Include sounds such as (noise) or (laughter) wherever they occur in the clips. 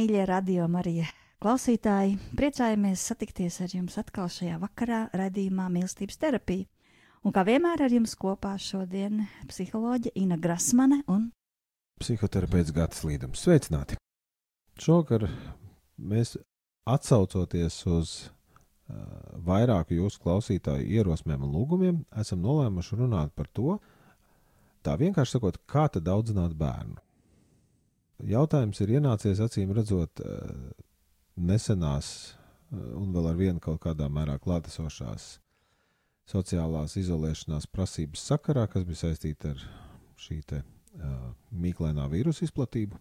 Mīļie radio Marija klausītāji! Priecājamies satikties ar jums atkal šajā vakarā raidījumā Mīlestības terapija. Un kā vienmēr ar jums kopā šodien psiholoģe Ina Grasmane un psihoterapeits Gatis Līdums. Sveicināti! Šovakar mēs atsaucoties uz uh, vairāku jūsu klausītāju ierosmēm un lūgumiem, esam nolēmuši runāt par to, tā vienkārši sakot, kā tad audzināt bērnu jautājums ir ienācies acīm redzot eh, nesenās eh, un vēl ar vienu kaut kādā mērā klātesošās sociālās izolēšanās prasības sakarā, kas bija saistīta ar šī te, uh, mīklainā vīrusu izplatību.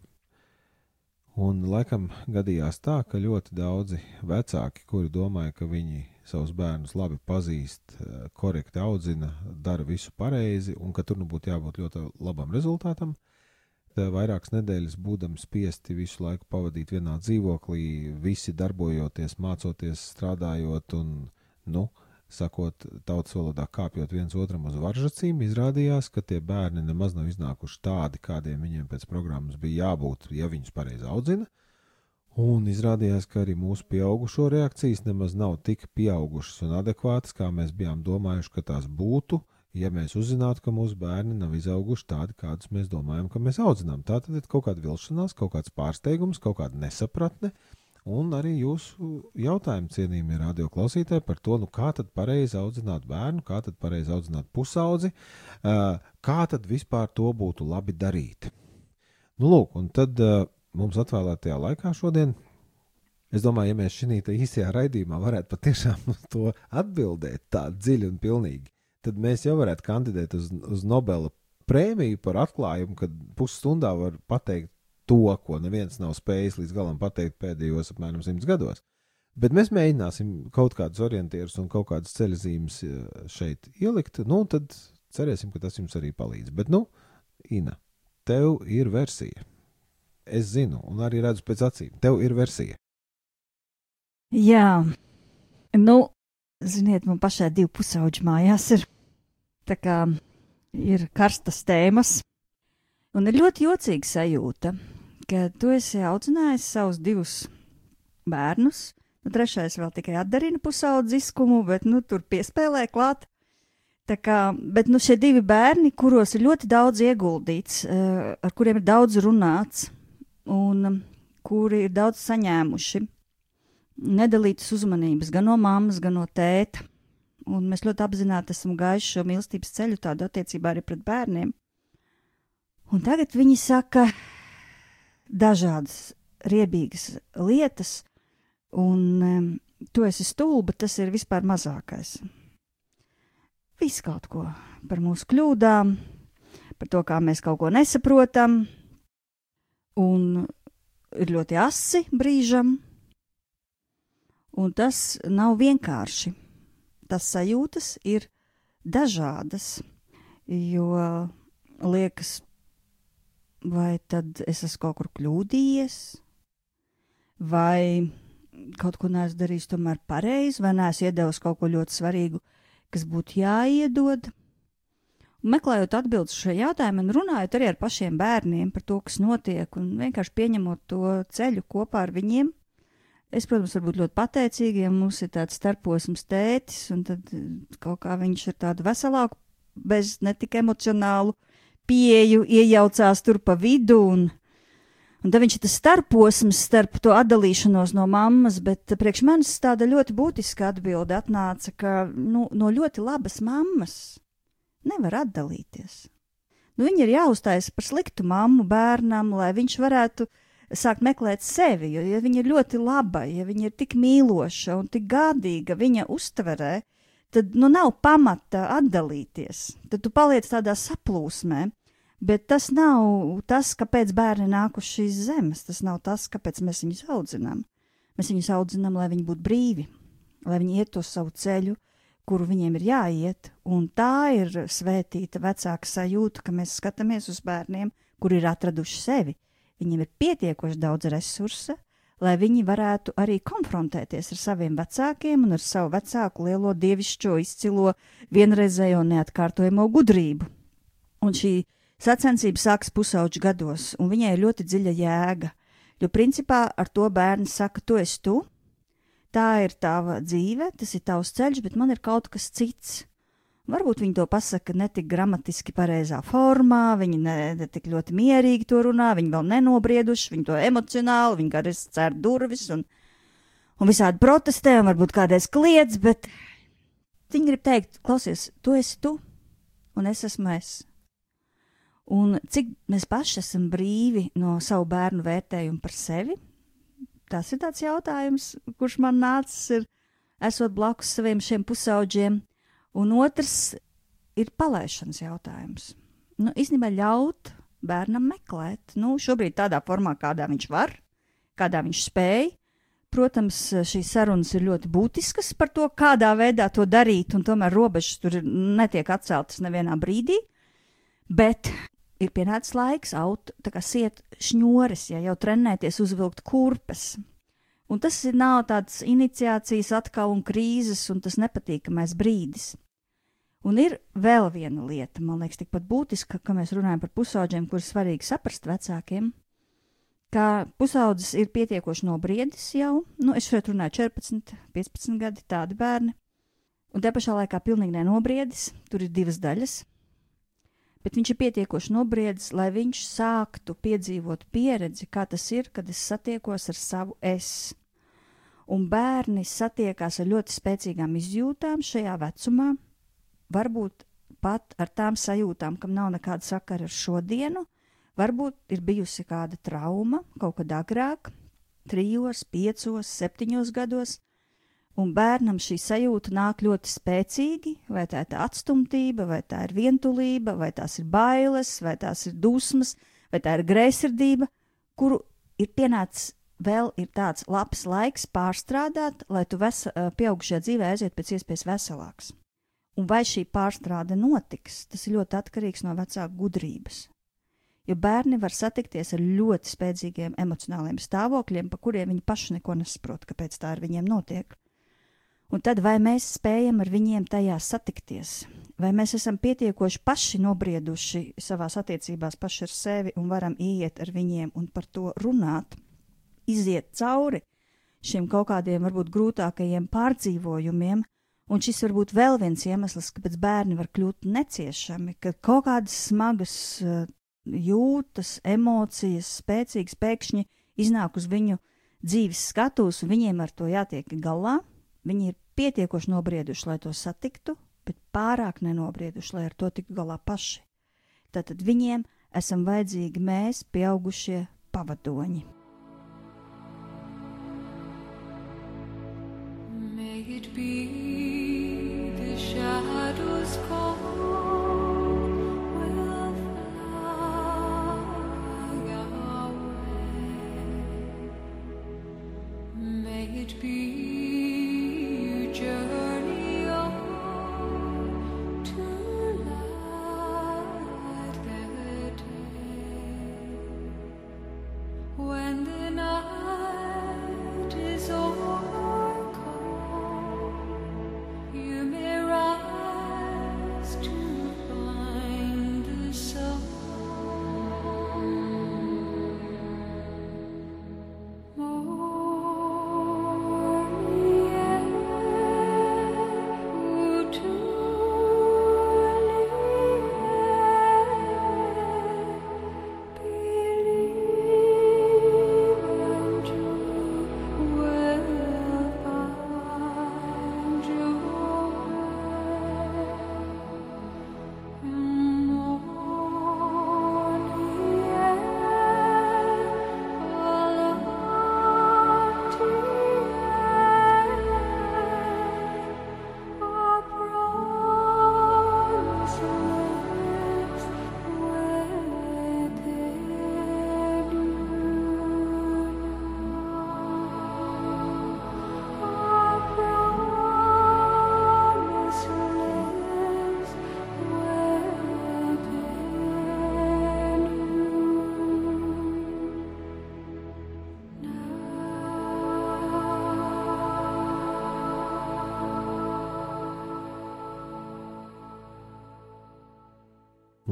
Un laikam gadījās tā, ka ļoti daudzi vecāki, kuri domāja, ka viņi savus bērnus labi pazīst, korekti audzina, dara visu pareizi un ka tur nu būtu jābūt ļoti labam rezultātam, uh, vairākas nedēļas būdami spiesti visu laiku pavadīt vienā dzīvoklī, visi darbojoties, mācoties, strādājot un, nu, sakot, tautas valodā kāpjot viens otram uz varžacīm, izrādījās, ka tie bērni nemaz nav iznākuši tādi, kādiem viņiem pēc programmas bija jābūt, ja viņus pareizi audzina. Un izrādījās, ka arī mūsu pieaugušo reakcijas nemaz nav tik pieaugušas un adekvātas, kā mēs bijām domājuši, ka tās būtu, ja mēs uzzinātu, ka mūsu bērni nav izauguši tādi, kādus mēs domājam, ka mēs audzinām. Tā tad ir kaut kāda vilšanās, kaut kāds pārsteigums, kaut kāda nesapratne. Un arī jūsu jautājumu cienījamie radioklausītāji par to, nu, kā tad pareizi audzināt bērnu, kā tad pareizi audzināt pusaudzi, kā tad vispār to būtu labi darīt. Nu, lūk, un tad mums atvēlētajā laikā šodien Es domāju, ja mēs šī īsajā raidījumā varētu patiešām uz (laughs) to atbildēt tā dziļi un pilnīgi, tad mēs jau varētu kandidēt uz, uz Nobela prēmiju par atklājumu, kad pusstundā var pateikt to, ko neviens nav spējis līdz galam pateikt pēdējos apmēram simts gados. Bet mēs mēģināsim kaut kādus orientierus un kaut kādas ceļzīmes eh, šeit ielikt. Nu, tad cerēsim, ka tas jums arī palīdz. Bet, nu, Ina, tev ir versija. Es zinu, un arī redzu pēc acīm. Tev ir versija. Jā, nu, Ziniet, man pašai divi pusauģi mājās ir. Tā kā ir karstas tēmas. Un ir ļoti jocīga sajūta, ka tu esi audzinājis savus divus bērnus. Nu, trešais vēl tikai atdarina pusaudziskumu, bet nu, tur piespēlē klāt. Tā kā, bet nu, šie divi bērni, kuros ir ļoti daudz ieguldīts, uh, ar kuriem ir daudz runāts un kuri ir daudz saņēmuši, nedalītas uzmanības gan no mammas, gan no tēta. Un mēs ļoti apzināti esam gājuši šo mīlestības ceļu tādu attiecībā arī pret bērniem. Un tagad viņi saka dažādas riebīgas lietas, un um, tu esi stulba, tas ir vispār mazākais. Viss kaut ko par mūsu kļūdām, par to, kā mēs kaut ko nesaprotam, un ir ļoti asi brīžam, Un tas nav vienkārši. Tas sajūtas ir dažādas, jo liekas, vai tad es esmu kaut kur kļūdījies, vai kaut ko neesmu darījis tomēr pareizi, vai neesmu iedevis kaut ko ļoti svarīgu, kas būtu jāiedod. Meklējot atbildes uz šo jautājumu un runājot arī ar pašiem bērniem par to, kas notiek, un vienkārši pieņemot to ceļu kopā ar viņiem, Es, protams, varu būt ļoti pateicīga, ja mums ir tāds starposms tētis, un tad eh, kaut kā viņš ir tādu veselāku bez netika emocionālu pieeju iejaucās tur pa vidu. Un, un tad viņš ir tas starposms starp to atdalīšanos no mammas, bet priekš manis tāda ļoti būtiska atbilde atnāca, ka nu, no ļoti labas mammas nevar atdalīties. Nu, viņa ir jāuzstājas par sliktu mammu bērnam, lai viņš varētu sākt meklēt sevi. Jo, ja viņa ir ļoti laba, ja viņa ir tik mīloša un tik gādīga viņa uztverē, tad nu, nav pamata atdalīties. Tad tu paliec tādā saplūsmē. Bet tas nav tas, kāpēc bērni nāk uz šīs zemes. Tas nav tas, kāpēc mēs viņus audzinām. Mēs viņus audzinām, lai viņi būtu brīvi, lai viņi iet to savu ceļu, kuru viņiem ir jāiet. Un tā ir svētīta vecāka sajūta, ka mēs skatāmies uz bērniem, kuri ir atraduši sevi. Viņiem ir pietiekoši daudz resursa, lai viņi varētu arī konfrontēties ar saviem vecākiem un ar savu vecāku lielo dievišķo izcilo vienreizējo neatkārtojamo gudrību. Un šī Sacensības sākas pusauģu gados, un viņai ir ļoti dziļa jēga, jo principā ar to bērns saka, tu esi tu, tā ir tava dzīve, tas ir tavs ceļš, bet man ir kaut kas cits. Varbūt viņi to pasaka ne tik gramatiski pareizā formā, viņi ne, ne tik ļoti mierīgi to runā, viņi vēl nenobrieduši, viņi to emocionāli, viņi arī cer durvis un, un visādi protestē, un varbūt kādreiz kliedz, bet viņi grib teikt, klausies, tu esi tu, un es esmu es. Un cik mēs paši esam brīvi no savu bērnu vērtējumu par sevi? Tas ir tāds jautājums, kurš man nācis, ir, esot blakus saviem šiem pusauģiem. Un otrs ir palaišanas jautājums. Nu, īstenībā ļaut bērnam meklēt, nu, šobrīd tādā formā, kādā viņš var, kādā viņš spēj. Protams, šīs sarunas ir ļoti būtiskas par to, kādā veidā to darīt, un tomēr robežas tur netiek atceltas nevienā brīdī. Bet ir pienācis laiks aut, kā siet šņores, ja jau trenēties uzvilkt kurpes. Un tas ir nav tāds iniciācijas atkal un krīzes un tas nepatīkamais brīdis. Un ir vēl viena lieta, man liekas, tikpat būtiska, ka mēs runājam par pusauģiem, kurus svarīgi saprast vecākiem, ka pusaudzis ir pietiekoši nobriedis jau, nu, es šeit runāju 14, 15 gadi, tādi bērni, un te pašā laikā pilnīgi nenobriedis, tur ir divas daļas, bet viņš ir pietiekoši nobriedzis, lai viņš sāktu piedzīvot pieredzi, kā tas ir, kad es satiekos ar savu es. Un bērni satiekās ar ļoti spēcīgām izjūtām šajā vecumā, varbūt pat ar tām sajūtām, kam nav nekāda sakara ar šodienu, varbūt ir bijusi kāda trauma kaut kad agrāk, trijos, piecos, septiņos gados, un bērnam šī sajūta nāk ļoti spēcīgi, vai tā ir tā atstumtība, vai tā ir vientulība, vai tās ir bailes, vai tās ir dusmas, vai tā ir greizsirdība, kuru ir pienācis vēl ir tāds labs laiks pārstrādāt, lai tu vesa, pieaugušajā dzīvē aiziet pēc iespējas veselāks. Un vai šī pārstrāde notiks, tas ir ļoti atkarīgs no vecāku gudrības. Jo bērni var satikties ar ļoti spēcīgiem emocionāliem stāvokļiem, pa kuriem viņi paši neko nesaprot, kāpēc tā ar viņiem notiek. Un tad vai mēs spējam ar viņiem tajā satikties, vai mēs esam pietiekoši paši nobrieduši savās attiecībās paši ar sevi un varam iet ar viņiem un par to runāt, iziet cauri šiem kaut kādiem varbūt grūtākajiem pārdzīvojumiem, un šis var būt vēl viens iemesls, kāpēc bērni var kļūt neciešami, ka kaut kādas smagas uh, jūtas, emocijas, spēcīgas pēkšņi iznāk uz viņu dzīves skatuves, un viņiem ar to jātiek galā Viņi ir pietiekoši nobrieduši, lai to satiktu, bet pārāk nenobrieduši, lai ar to tiktu galā paši. Tātad viņiem esam vajadzīgi mēs, pieaugušie pavadoņi. May it be the shadows call it be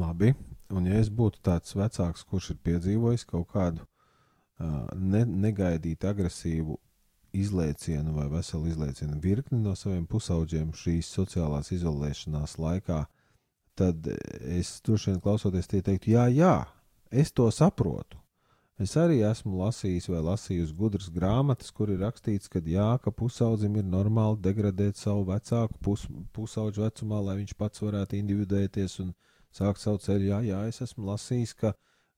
Labi. Un ja es būtu tāds vecāks, kurš ir piedzīvojis kaut kādu uh, ne, negaidītu agresīvu izlaicienu vai veselu izlaicienu virkni no saviem pusauģiem šīs sociālās izolēšanās laikā, tad es droši vien klausoties tie teiktu, jā, jā, es to saprotu. Es arī esmu lasījis vai lasījusi gudras grāmatas, kur ir rakstīts, ka jā, ka pusaudzim ir normāli degradēt savu vecāku pus, pusauģu vecumā, lai viņš pats varētu individuēties un sākt savu ceļu. Jā, jā, es esmu lasījis, ka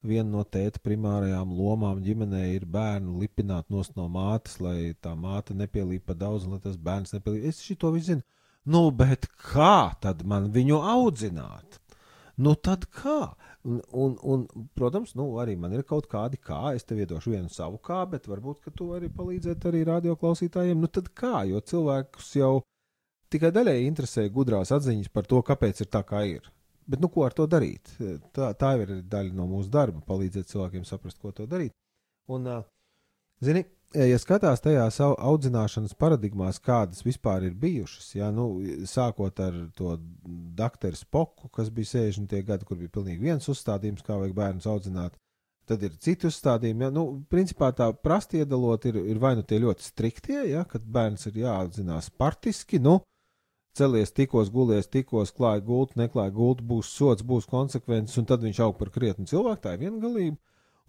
viena no tēta primārajām lomām ģimenē ir bērnu lipināt no mātes, lai tā māte nepielīp pa daudz, lai tas bērns nepielīp. Es šito visu zinu. Nu, bet kā tad man viņu audzināt? Nu, tad kā? Un, un, un, protams, nu, arī man ir kaut kādi kā. Es tev iedošu vienu savu kā, bet varbūt tu vari palīdzēt arī radioklausītājiem. Nu, tad kā? Jo cilvēkus jau tikai daļai interesē gudrās atziņas par to, kāpēc ir tā, kā ir. Bet, nu, ko ar to darīt? Tā, tā ir daļa no mūsu darba, palīdzēt cilvēkiem saprast, ko to darīt. Un, zini, ja skatās tajās audzināšanas paradigmās, kādas vispār ir bijušas, ja, nu, sākot ar to doktoru Spoku, kas bija 60. gadi, kur bija pilnīgi viens uzstādījums, kā vajag bērnus audzināt, tad ir citi uzstādījumi. Ja, nu, principā tā prasti iedalot ir, ir vai nu tie ļoti striktie, ja, kad bērns ir jāaudzinās partiski, nu, celies, tikos, gulies, tikos, klāja gultu, neklāja gultu, būs sots, būs konsekvences, un tad viņš aug par krietnu cilvēku. Tā ir viena galība.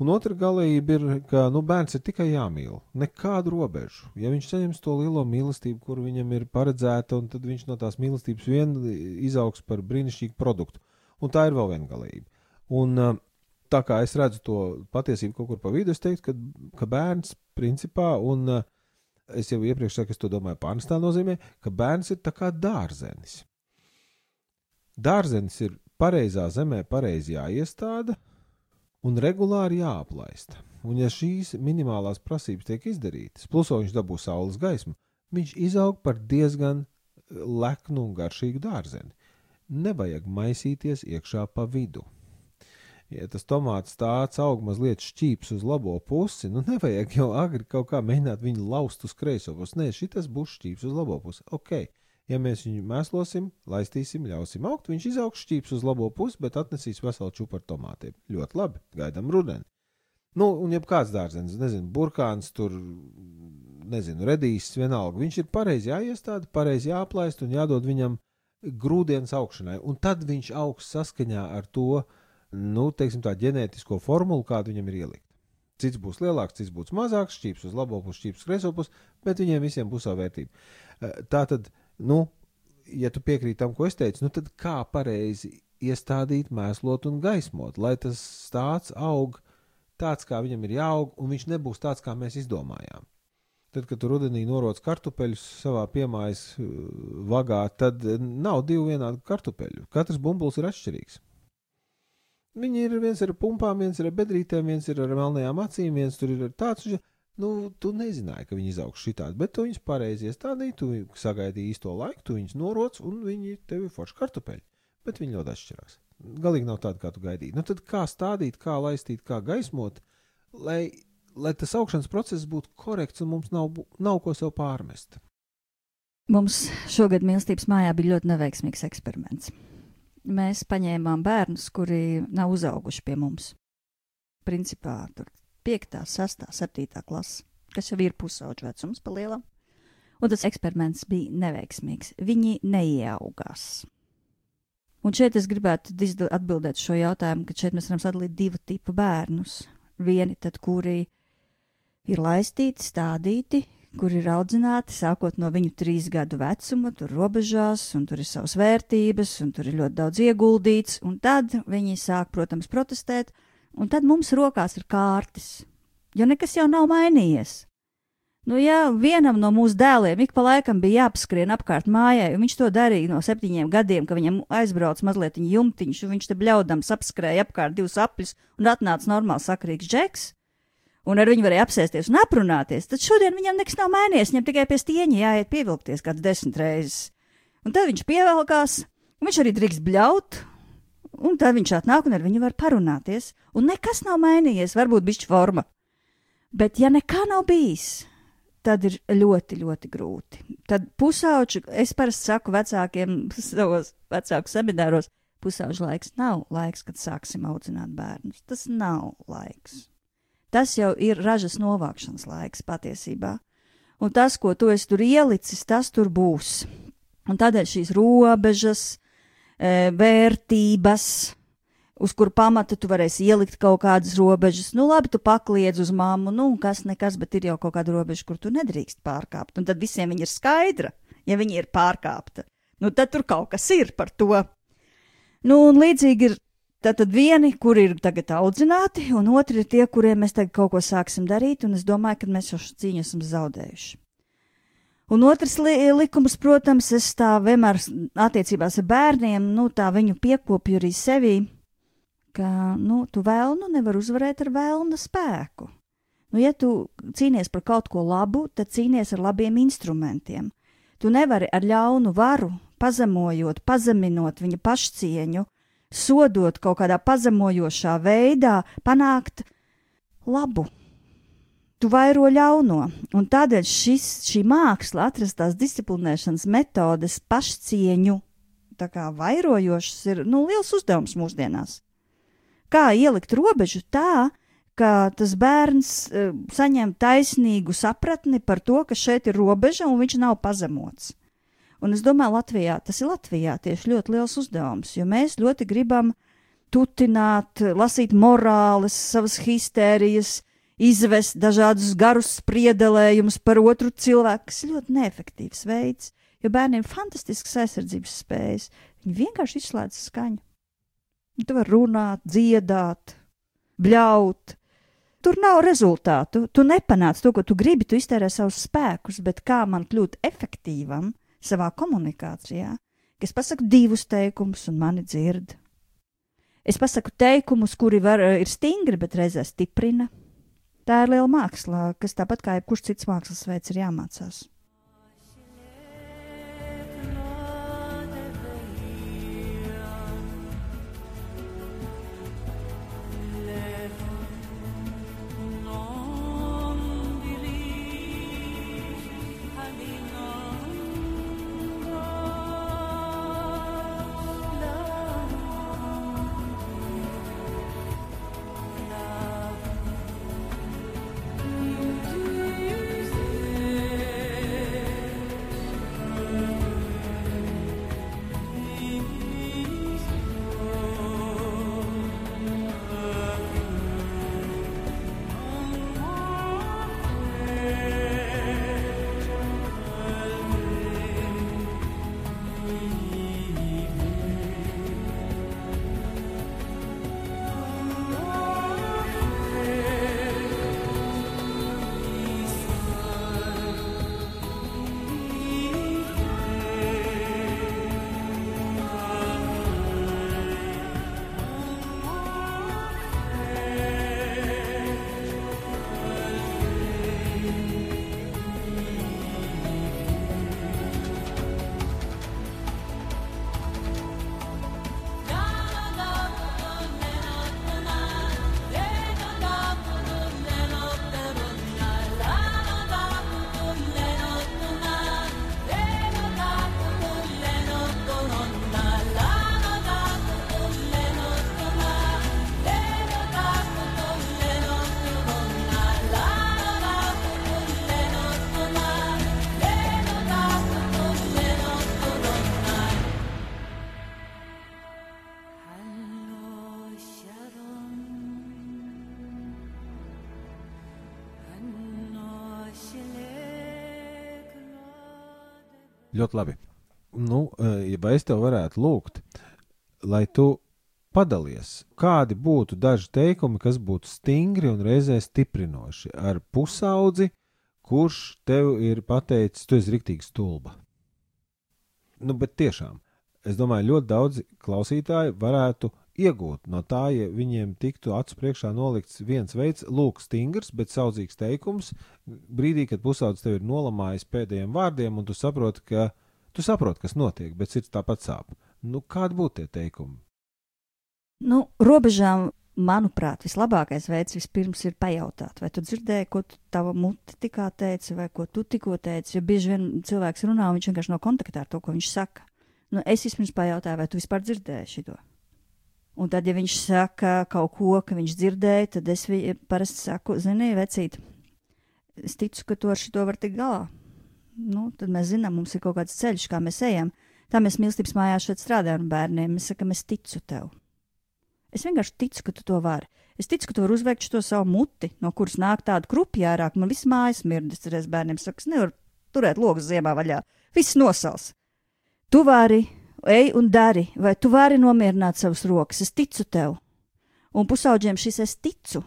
Un otra galība ir, ka nu, bērns ir tikai jāmīl. Nekādu robežu. Ja viņš saņems to lielo mīlestību, kur viņam ir paredzēta, tad viņš no tās mīlestības vien izaugs par brīnišķīgu produktu. Un tā ir vēl viena galība. Un, tā kā es redzu to patiesību kaut kur pa vidu, es teiktu, ka, ka bērns principā un uh, es jau iepriekš saku, es to domāju, pārnest tā nozīmē, ka bērns ir tā kā dārzenis. Dārzenis ir pareizā zemē, pareizi jāiestāda un regulāri jāaplaista. Un, ja šīs minimālās prasības tiek izdarītas, plus viņš dabū saules gaismu, viņš izaug par diezgan leknu un garšīgu dārzeni. Nevajag maisīties iekšā pa vidu ja tas tomāts tāds aug mazliet šķīps uz labo pusi, nu nevajag jau agri kaut kā mēģināt viņu laust uz kreiso pusi. Nē, šis būs šķīps uz labo pusi. Ok, ja mēs viņu mēslosim, laistīsim, ļausim augt, viņš izaugs šķīps uz labo pusi, bet atnesīs veselu čūpu ar tomātiem. Ļoti labi, gaidām rudeni. Nu, un jebkāds dārzenis, nezinu, burkāns tur, nezinu, redīs, vienalga. Viņš ir pareizi jāiestāda, pareizi jāaplaist un jādod viņam grūdienas augšanai. Un tad viņš augs saskaņā ar to, uh, nu, teiksim, tā ģenētisko formulu, kāda viņam ir ielikt. Cits būs lielāks, cits būs mazāks, šķīps uz labo pusi, šķīps uz kreiso pusi, bet viņiem visiem būs sava vērtība. Eh, tā tad, nu, ja tu piekrīti tam, ko es teicu, nu, tad kā pareizi iestādīt, mēslot un gaismot, lai tas stāsts aug tāds, kā viņam ir jāaug, un viņš nebūs tāds, kā mēs izdomājām. Tad, kad tu rudenī noroc kartupeļus savā piemājas eh, vagā, tad nav divu vienādu kartupeļu. Katrs bumbulis ir atšķirīgs. Viņi ir viens ar pumpām, viens ar bedrītēm, viens ir ar melnajām acīm, viens tur ir tāds. Nu, tu nezināji, ka viņi izaugs šitādi, bet tu viņus pareizi iestādīji, tu sagaidīji īsto laiku, tu viņus noroc, un viņi tev ir forši kartupeļi. Bet viņi ļoti atšķirās. Galīgi nav tāda, kā tu gaidīji. Nu, tad kā stādīt, kā laistīt, kā gaismot, lai, lai tas augšanas process būtu korekts un mums nav, nav ko sev pārmest. Mums šogad mīlestības mājā bija ļoti neveiksmīgs eksperiments mēs paņēmām bērnus, kuri nav uzauguši pie mums. Principā tur 5, 6, 7 klase, kas jau ir pusauģu vecums pa lielam. Un tas eksperiments bija neveiksmīgs. Viņi neieaugās. Un šeit es gribētu atbildēt šo jautājumu, ka šeit mēs varam sadalīt divu tipu bērnus. Vieni tad, kuri ir laistīti, stādīti, kur ir audzināti sākot no viņu trīs gadu vecuma, tur robežās, un tur ir savas vērtības, un tur ir ļoti daudz ieguldīts, un tad viņi sāk, protams, protestēt, un tad mums rokās ir kārtas, jo nekas jau nav mainījies. Nu, ja vienam no mūsu dēliem ik pa laikam bija jāpaskrien apkārt mājai, un viņš to darīja no septiņiem gadiem, ka viņam aizbrauc mazliet jumtiņš, un viņš te bļaudams apskrēja apkārt divus apļus un atnāca normāls sakrīgs džeks, un ar viņu varēja apsēsties un aprunāties, tad šodien viņam nekas nav mainījies. Viņam tikai pie stieņa jāiet pievilkties kāds desmit reizes. Un tad viņš pievelkās, un viņš arī drīkst bļaut, un tad viņš atnāk un ar viņu var parunāties, un nekas nav mainījies, varbūt bišķi forma. Bet ja nekā nav bijis, tad ir ļoti, ļoti grūti. Tad pusauģi, es parasti saku vecākiem (laughs) savos vecāku semināros, Pusauģa laiks nav laiks, kad sāksim audzināt bērnus. Tas nav laiks. Tas jau ir ražas novākšanas laiks patiesībā. Un tas, ko tu esi tur ielicis, tas tur būs. Un tādēļ šīs robežas, e, vērtības, uz kuru pamata tu varēsi ielikt kaut kādas robežas. Nu, labi, tu pakliedz uz māmu, nu, kas nekas, bet ir jau kaut kāda robeža, kur tu nedrīkst pārkāpt. Un tad visiem viņa ir skaidra, ja viņa ir pārkāpta. Nu, tad tur kaut kas ir par to. Nu, un līdzīgi ir tātad vieni, kuri ir tagad audzināti, un otri ir tie, kuriem mēs tagad kaut ko sāksim darīt, un es domāju, ka mēs jau šo cīņu esam zaudējuši. Un otrs li likums, protams, es tā vienmēr attiecībās ar bērniem, nu, tā viņu piekopju arī sevī ka nu, tu vēlnu nevar uzvarēt ar vēlna spēku. Nu, ja tu cīnies par kaut ko labu, tad cīnies ar labiem instrumentiem. Tu nevari ar ļaunu varu, pazemojot, pazeminot viņa pašcieņu, sodot kaut kādā pazemojošā veidā, panākt labu. Tu vairo ļauno, un tādēļ šis, šī māksla, atrast tās disciplinēšanas metodes, pašcieņu, tā kā vairojošas, ir nu, liels uzdevums mūsdienās kā ielikt robežu tā, ka tas bērns uh, saņem taisnīgu sapratni par to, ka šeit ir robeža un viņš nav pazemots. Un es domāju, Latvijā tas ir Latvijā tieši ļoti liels uzdevums, jo mēs ļoti gribam tutināt, lasīt morāles, savas histērijas, izvest dažādus garus spriedelējumus par otru cilvēku, kas ir ļoti neefektīvs veids, jo bērniem ir fantastisks aizsardzības spējas. Viņi vienkārši izslēdz skaņu. Tu vari runāt, dziedāt, bļaut. Tur nav rezultātu. Tu nepanāc to, ko tu gribi, tu iztērē savus spēkus, bet kā man kļūt efektīvam savā komunikācijā, ka es pasaku divus teikumus un mani dzird. Es pasaku teikumus, kuri var, ir stingri, bet reizē stiprina. Tā ir liela māksla, kas tāpat kā jebkurš cits mākslas veids ir jāmācās. Ļoti labi. Nu, ja es tev varētu lūgt, lai tu padalies, kādi būtu daži teikumi, kas būtu stingri un reizē stiprinoši ar pusaudzi, kurš tev ir pateicis, tu esi rīktīgi stulba. Nu, bet tiešām, es domāju, ļoti daudzi klausītāji varētu iegūt no tā, ja viņiem tiktu acu priekšā nolikts viens veids, lūk, stingrs, bet saudzīgs teikums, brīdī, kad pusaudzis tev ir nolamājis pēdējiem vārdiem, un tu saproti, ka tu saproti, kas notiek, bet sirds tāpat sāp. Nu, kādi būtu tie teikumi? Nu, robežām, manuprāt, vislabākais veids vispirms ir pajautāt, vai tu dzirdēji, ko tu tava mute tikā teici, vai ko tu tikko teici. Jo bieži vien cilvēks runā, un viņš vienkārši nav kontaktā ar to, ko viņš saka. Nu, es vispirms pajautāju, vai tu vispār dzirdēji šo Un tad, ja viņš saka kaut ko, ka viņš dzirdēja, tad es parasti saku, zini, vecīt, es ticu, ka tu ar šito var tikt galā. Nu, tad mēs zinām, mums ir kaut kāds ceļš, kā mēs ejam. Tā mēs mīlestības mājā šeit strādājam bērniem. Mēs sakām, es ticu tev. Es vienkārši ticu, ka tu to vari. Es ticu, ka tu vari uzveikt šo savu muti, no kuras nāk tāda krupja ārāk. Man viss mājas mirdis, es bērniem saku, es nevaru turēt logus ziemā vaļā. Viss nosals. Tu vari, ej un dari, vai tu vari nomierināt savas rokas. Es ticu tev. Un pusauģiem šis es ticu.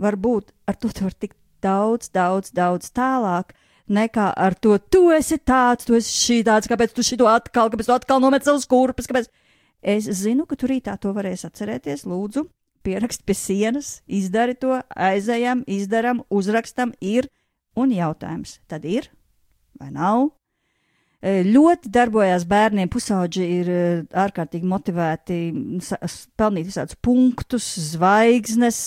Varbūt ar to var tikt daudz, daudz, daudz tālāk nekā ar to, tu esi tāds, tu esi šī tāds, kāpēc tu šito atkal, kāpēc tu atkal nomet savus kurpes, kāpēc. Es zinu, ka tu rītā to varēs atcerēties, lūdzu, pierakst pie sienas, izdari to, aizējam, izdaram, uzrakstam, ir un jautājums. Tad ir vai nav? E, ļoti darbojās bērniem, pusauģi ir e, ārkārtīgi motivēti pelnīt visādus punktus, zvaigznes,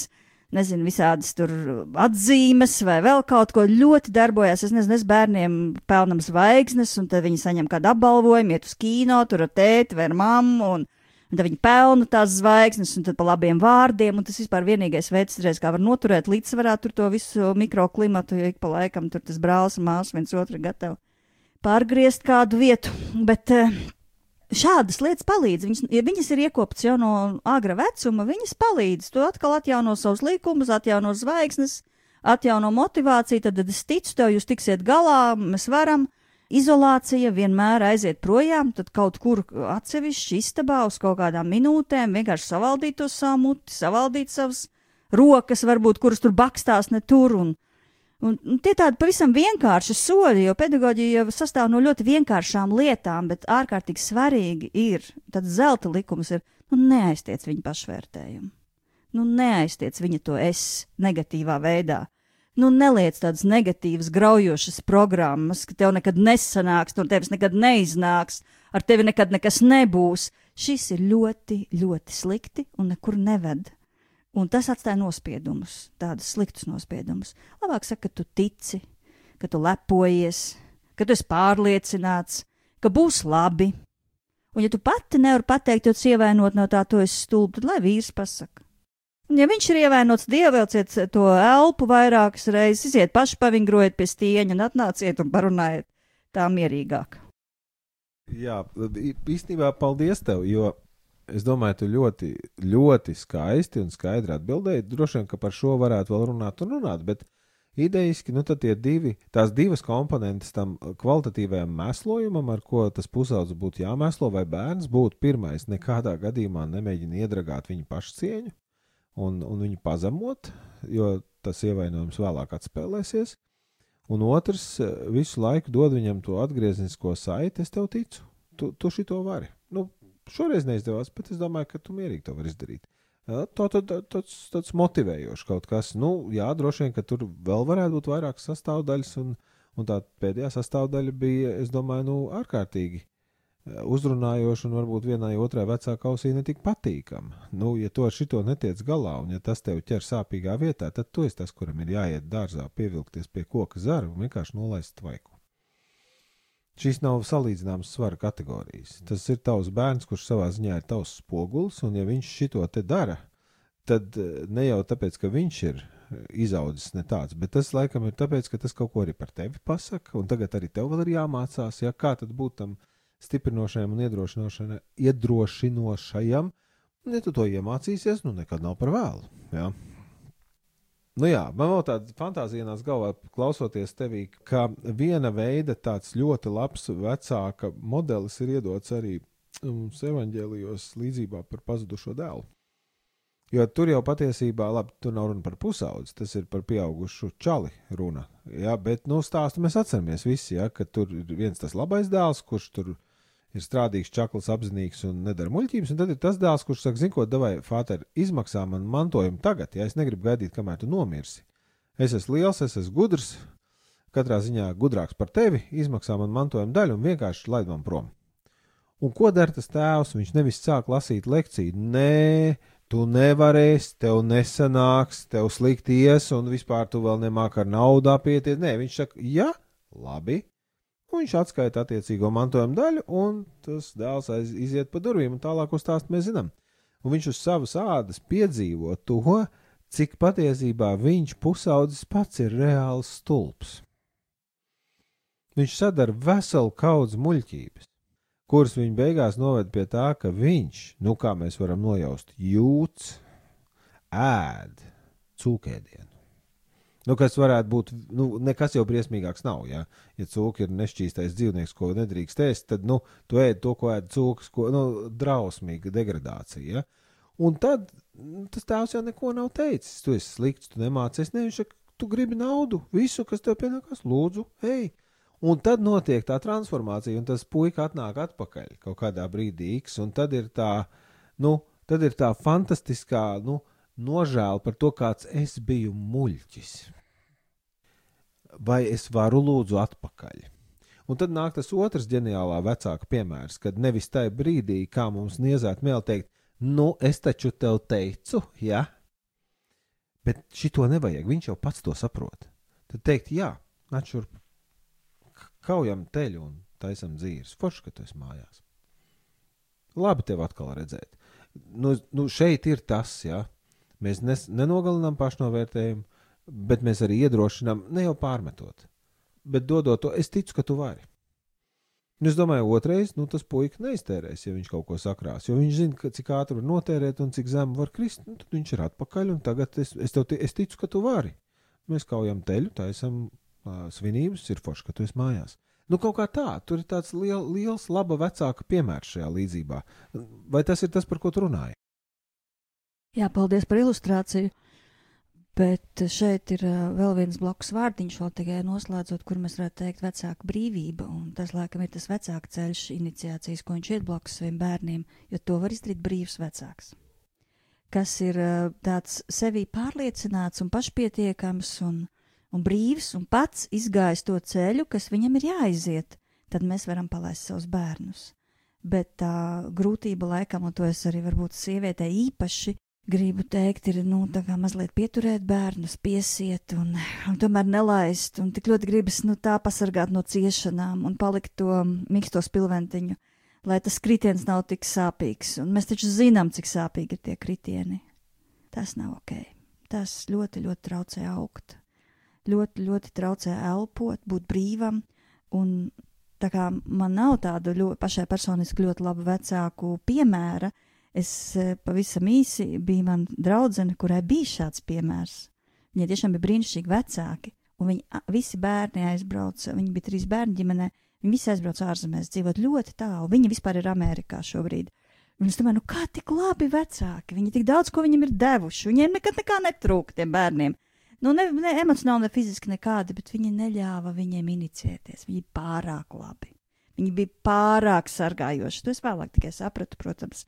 nezinu, visādas tur atzīmes vai vēl kaut ko ļoti darbojas. Es nezinu, es bērniem pelnam zvaigznes, un tad viņi saņem kādu apbalvojumu, iet uz kino, tur ar tēti vai ar mammu. Un, Un tad viņi pelna tās zvaigznes, un tad pa labiem vārdiem, un tas vispār vienīgais veids, reiz, kā var noturēt līdzsvarā tur to visu mikroklimatu, jo ik pa laikam tur tas brālis un māsas viens otru gatavi pārgriezt kādu vietu. Bet uh, šādas lietas palīdz. Viņas, ja viņas ir iekoptas jau no agra vecuma, viņas palīdz. Tu atkal atjauno savus likumus, atjauno zvaigznes, atjauno motivāciju. Tad, tad es ticu tev, jūs tiksiet galā, mēs varam. Izolācija vienmēr aiziet projām, tad kaut kur atsevišķi istabā uz kaut kādām minūtēm vienkārši savaldīt to savu muti, savaldīt savas rokas, varbūt kuras tur bakstās ne tur. Un, Un, un tie tādi pavisam vienkārši soļi, jo pedagoģija jau sastāv no ļoti vienkāršām lietām, bet ārkārtīgi svarīgi ir, tad zelta likums ir, nu, neaiztiec viņa pašvērtējumu. Nu, neaiztiec viņa to es negatīvā veidā. Nu, neliec tādas negatīvas, graujošas programmas, ka tev nekad nesanāks, no tevis nekad neiznāks, ar tevi nekad nekas nebūs. Šis ir ļoti, ļoti slikti un nekur neved. Un tas atstāja nospiedumus, tādus sliktus nospiedumus. Labāk saka, ka tu tici, ka tu lepojies, ka tu esi pārliecināts, ka būs labi. Un, ja tu pati nevari pateikt, jo ievainot no tā, tu esi stulbi, tad lai vīrs pasaka. Un, ja viņš ir ievainots, dievēlciet to elpu vairākas reizes, iziet paši pavingrojiet pie stieņa un atnāciet un parunājiet tā mierīgāk. Jā, īstenībā paldies tev, jo Es domāju, tu ļoti, ļoti skaisti un skaidri atbildēji. Droši vien, ka par šo varētu vēl runāt un runāt, bet idejiski, nu divi, tās divas komponentes tam kvalitatīvajam mēslojumam, ar ko tas pusaudzis būtu jāmēslo, vai bērns būtu pirmais, nekādā gadījumā nemēģina iedragāt viņa pašcieņu un, un viņu pazemot, jo tas ievainojums vēlāk atspēlēsies. Un otrs, visu laiku dod viņam to atgrieznisko saiti, es tev ticu, tu, tu šito vari. Šoreiz neizdevās, bet es domāju, ka tu mierīgi to vari izdarīt. Tad tāds, tāds motivējošs kaut kas. Nu, jā, droši vien, ka tur vēl varētu būt vairākas sastāvdaļas, un, un tā pēdējā sastāvdaļa bija, es domāju, nu, ārkārtīgi uzrunājoša un varbūt vienai otrai vecākai ausī netik patīkama. Nu, ja tu ar šito netiec galā, un ja tas tev ķer sāpīgā vietā, tad tu esi tas, kuram ir jāiet dārzā, pievilkties pie koka zara un vienkārši nolaist tvaiku. Šīs nav salīdzināmas svara kategorijas. Tas ir tavs bērns, kurš savā ziņā ir tavs spogulis, un ja viņš šito te dara, tad eh, ne jau tāpēc, ka viņš ir izaudzis ne tāds, bet tas laikam ir tāpēc, ka tas kaut ko arī par tevi pasaka, un tagad arī tev vēl ir jāmācās, ja kā tad būt tam stiprinošajam un iedrošinošajam. Ja tu to iemācīsies, nu nekad nav par vēlu. Ja? Nu jā, man vēl tāda fantāzija nāca galvā, klausoties tevī, ka viena veida tāds ļoti labs vecāka modelis ir iedots arī mums um, evaņģēlijos līdzībā par pazudušo dēlu. Jo tur jau patiesībā, labi, tur nav runa par pusaudzi, tas ir par pieaugušu čali runa. Jā, bet, nu, stāstu mēs atceramies visi, jā, ka tur ir viens tas labais dēls, kurš tur ir ir strādīgs, čakls, apzinīgs un nedara muļķības. Un tad ir tas dēls, kurš saka, zini, ko, davai, Fāter, izmaksā man mantojumu tagad, ja es negribu gaidīt, kamēr tu nomirsi. Es esmu liels, es esmu gudrs, katrā ziņā gudrāks par tevi, izmaksā man mantojuma daļu un vienkārši laid man prom. Un ko dara tas tēvs? Viņš nevis sāk lasīt lekciju, nē, tu nevarēsi, tev nesanāks, tev slikti ies, un vispār tu vēl nemāki ar naudu apieties. Nē, viņš saka, ja, labi, Un viņš atskaita attiecīgo mantojuma daļu, un tas dēls aiz, iziet pa durvīm, un tālāk uz stāstu mēs zinām. Un viņš uz savas ādas piedzīvo to, cik patiesībā viņš pusaudzis pats ir reāls stulbs. Viņš sadara veselu kaudzi muļķības, kuras viņa beigās noved pie tā, ka viņš, nu kā mēs varam nojaust, jūts, ēd cūkēdienu. Nu, kas varētu būt, nu, nekas jau briesmīgāks nav. Ja, ja cūka ir nešķīstais dzīvnieks, ko nedrīkst ēst, tad, nu, tu ēd to, ko ēd cūkas, ko, nu, drausmīga degradācija. Ja? Un tad nu, tas tēvs jau neko nav teicis. Tu esi slikts, tu nemācies. Ne, viņš saka, tu gribi naudu, visu, kas tev pienākās, lūdzu, ej. Un tad notiek tā transformācija, un tas puika atnāk atpakaļ kaut kādā brīdī, X, un tad ir tā, nu, tad ir tā fantastiskā, nu, nožēla par to, kāds es biju muļķis. Vai es varu lūdzu atpakaļ? Un tad nāk tas otrs ģeniālā vecāka piemērs, kad nevis tajā brīdī, kā mums niezāt mēl teikt, nu, es taču tev teicu, ja? Bet šito nevajag, viņš jau pats to saprot. Tad teikt, jā, nāc šurp, kaujam teļu un taisam dzīves. Forši, ka tu esi mājās. Labi tevi atkal redzēt. Nu, nu šeit ir tas, ja mēs nes, nenogalinām pašnovērtējumu, bet mēs arī iedrošinām, ne jau pārmetot, bet dodot to, es ticu, ka tu vari. Un es domāju, otrais, nu, tas puika neiztērēs, ja viņš kaut ko sakrās. Jo viņš zina, ka, cik ātri var notērēt un cik zemu var krist. Nu, tad viņš ir atpakaļ, tagad es, es, tev, es ticu, ka tu vari. Mēs kaujam teļu, taisam uh, svinības, ir forši, ka tu esi mājās. Nu, kaut kā tā, tur ir tāds liel, liels, laba vecāka piemērs šajā līdzībā. Vai tas ir tas, par ko tu runāji? Jā, paldies par ilustrāciju. Bet šeit ir uh, vēl viens blakus vārdiņš, vēl tikai noslēdzot, kur mēs varētu teikt, vecāka brīvība. Un tas, laikam, ir tas vecāka ceļš, iniciācijas, ko viņš iet blakus saviem bērniem, jo to var izdarīt brīvs vecāks. Kas ir uh, tāds sevi pārliecināts un pašpietiekams un, un brīvs un pats izgājis to ceļu, kas viņam ir jāiziet, tad mēs varam palaist savus bērnus. Bet tā grūtība laikam, un to es arī varbūt sievietē īpaši gribu teikt, ir nu, mazliet pieturēt bērnus, piesiet un, un tomēr nelaist. Un tik ļoti gribas nu, tā pasargāt no ciešanām un palikt to mīksto spilventiņu, lai tas kritiens nav tik sāpīgs. Un mēs taču zinām, cik sāpīgi ir tie kritieni. Tas nav ok. Tas ļoti, ļoti traucē augt ļoti, ļoti traucē elpot, būt brīvam. Un tā kā man nav tādu ļoti, pašai personiski ļoti labu vecāku piemēra, es e, pavisam īsi biju man draudzene, kurai bija šāds piemērs. Viņai tiešām bija brīnišķīgi vecāki, un viņi visi bērni aizbrauca, viņi bija trīs bērni ģimenē, viņi visi aizbrauca ārzemēs, dzīvot ļoti tālu. Viņi vispār ir Amerikā šobrīd. Un es domāju, nu kā tik labi vecāki, viņi tik daudz ko viņam ir devuši, viņiem nekad nekā netrūk tiem bērniem. Nu, ne, ne emocionāli, ne fiziski nekādi, bet viņi neļāva viņiem inicēties. Viņi bija pārāk labi. Viņi bija pārāk sargājoši. To es vēlāk tikai sapratu, protams,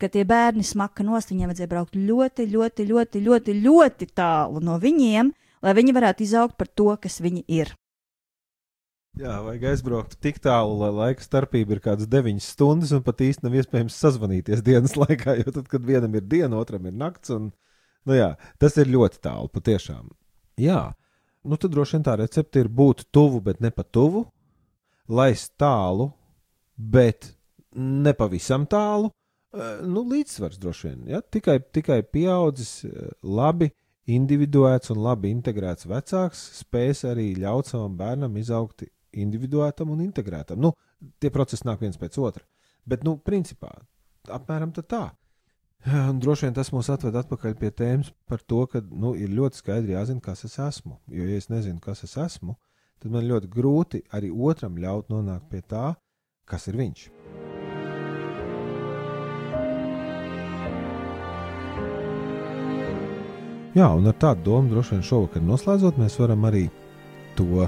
ka tie bērni smaka nost, viņiem vajadzēja braukt ļoti, ļoti, ļoti, ļoti, ļoti tālu no viņiem, lai viņi varētu izaugt par to, kas viņi ir. Jā, vajag aizbraukt tik tālu, lai laika starpība ir kaut kādas 9 stundas, un pat īsti nav iespējams sazvanīties dienas (laughs) laikā, jo tad, kad vienam ir diena, otram ir nakts, un Nu, jā, tas ir ļoti tālu, patiešām. Jā, nu tad droši vien tā recepte ir būt tuvu, bet ne pa tuvu, laist tālu, bet ne pavisam tālu. Nu, līdzsvars droši vien. Ja? Tikai, tikai pieaudzis, labi individuēts un labi integrēts vecāks spēs arī ļaut savam bērnam izaugt individuētam un integrētam. Nu, tie procesi nāk viens pēc otra. Bet, nu, principā, apmēram tā. Un droši vien tas mūs atved atpakaļ pie tēmas par to, ka nu, ir ļoti skaidri jāzina, kas es esmu. Jo, ja es nezinu, kas es esmu, tad man ļoti grūti arī otram ļaut nonākt pie tā, kas ir viņš. Jā, un ar tādu domu droši vien šovakar noslēdzot, mēs varam arī to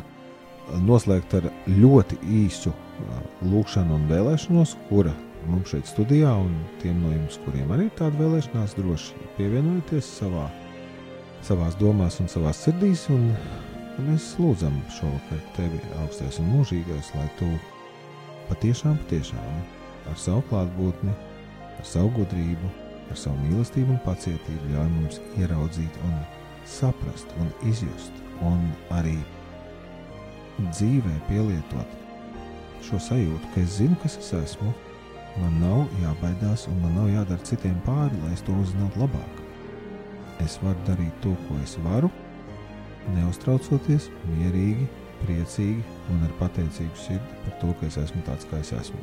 noslēgt ar ļoti īsu lūkšanu un vēlēšanos, kura mums šeit studijā, un tiem no jums, kuriem arī ir tāda vēlēšanās, droši pievienojieties savā, savās domās un savā sirdīs. Un mēs lūdzam šovakar tevi, augstais un mūžīgais, lai tu patiešām, patiešām ar savu klātbūtni, ar savu gudrību, ar savu mīlestību un pacietību ļauj mums ieraudzīt un saprast un izjust un arī dzīvē pielietot šo sajūtu, ka es zinu, kas es esmu Man nav jābaidās, un man nav jādara citiem pāri, lai es to uzzinātu labāk. Es varu darīt to, ko es varu, neuztraucoties, mierīgi, priecīgi un ar pateicīgu sirdi par to, ka es esmu tāds, kā es esmu.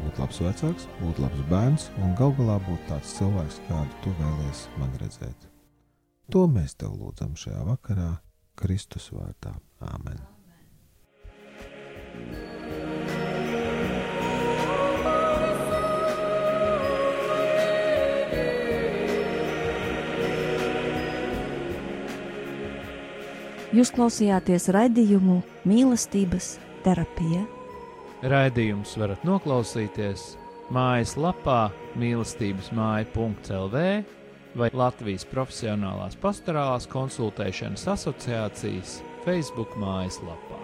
Būt labs vecāks, būt labs bērns un gal galā būt tāds cilvēks, kādu tu vēlies man redzēt. To mēs tev lūdzam šajā vakarā, Kristus vārdā. Āmen! Jūs klausījāties raidījumu mīlestības terapija. Raidījums varat noklausīties mājaslapā mīlestības māja.lv vai Latvijas Profesionālās pastorālās konsultēšanas asociācijas Facebook mājaslapā.